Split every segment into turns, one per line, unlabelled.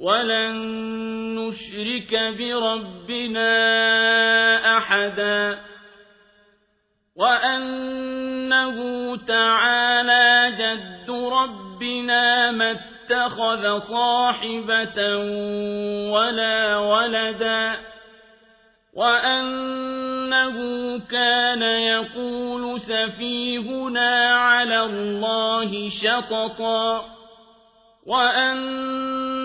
ولن نشرك بربنا أحدا وأنه تعالى جد ربنا ما اتخذ صاحبة ولا ولدا وأنه كان يقول سفيهنا على الله شططا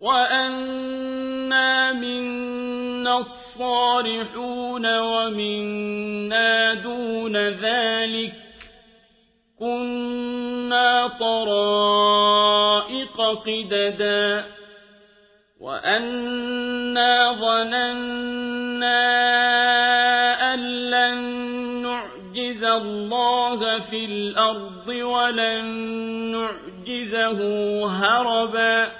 وأنا منا الصالحون ومنا دون ذلك كنا طرائق قددا وأنا ظننا أن لن نعجز الله في الأرض ولن نعجزه هربا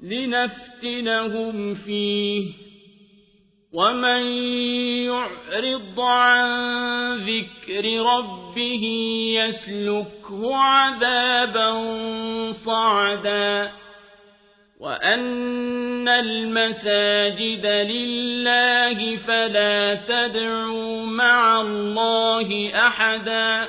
لنفتنهم فيه. ومن يعرض عن ذكر ربه يسلكه عذابا صعدا. وأن المساجد لله فلا تدعوا مع الله أحدا.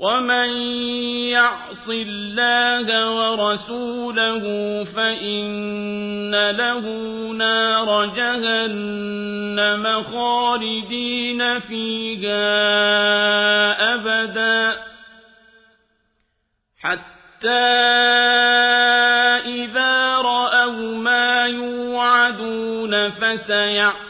وَمَن يَعْصِ اللَّهَ وَرَسُولَهُ فَإِنَّ لَهُ نَارَ جَهَنَّمَ خَالِدِينَ فِيهَا أَبَدًا حَتَّىٰ إِذَا رَأَوْا مَا يُوعَدُونَ فَسَيَعْلَمُونَ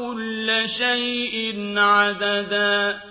كُلَّ شَيْءٍ عَدَدًا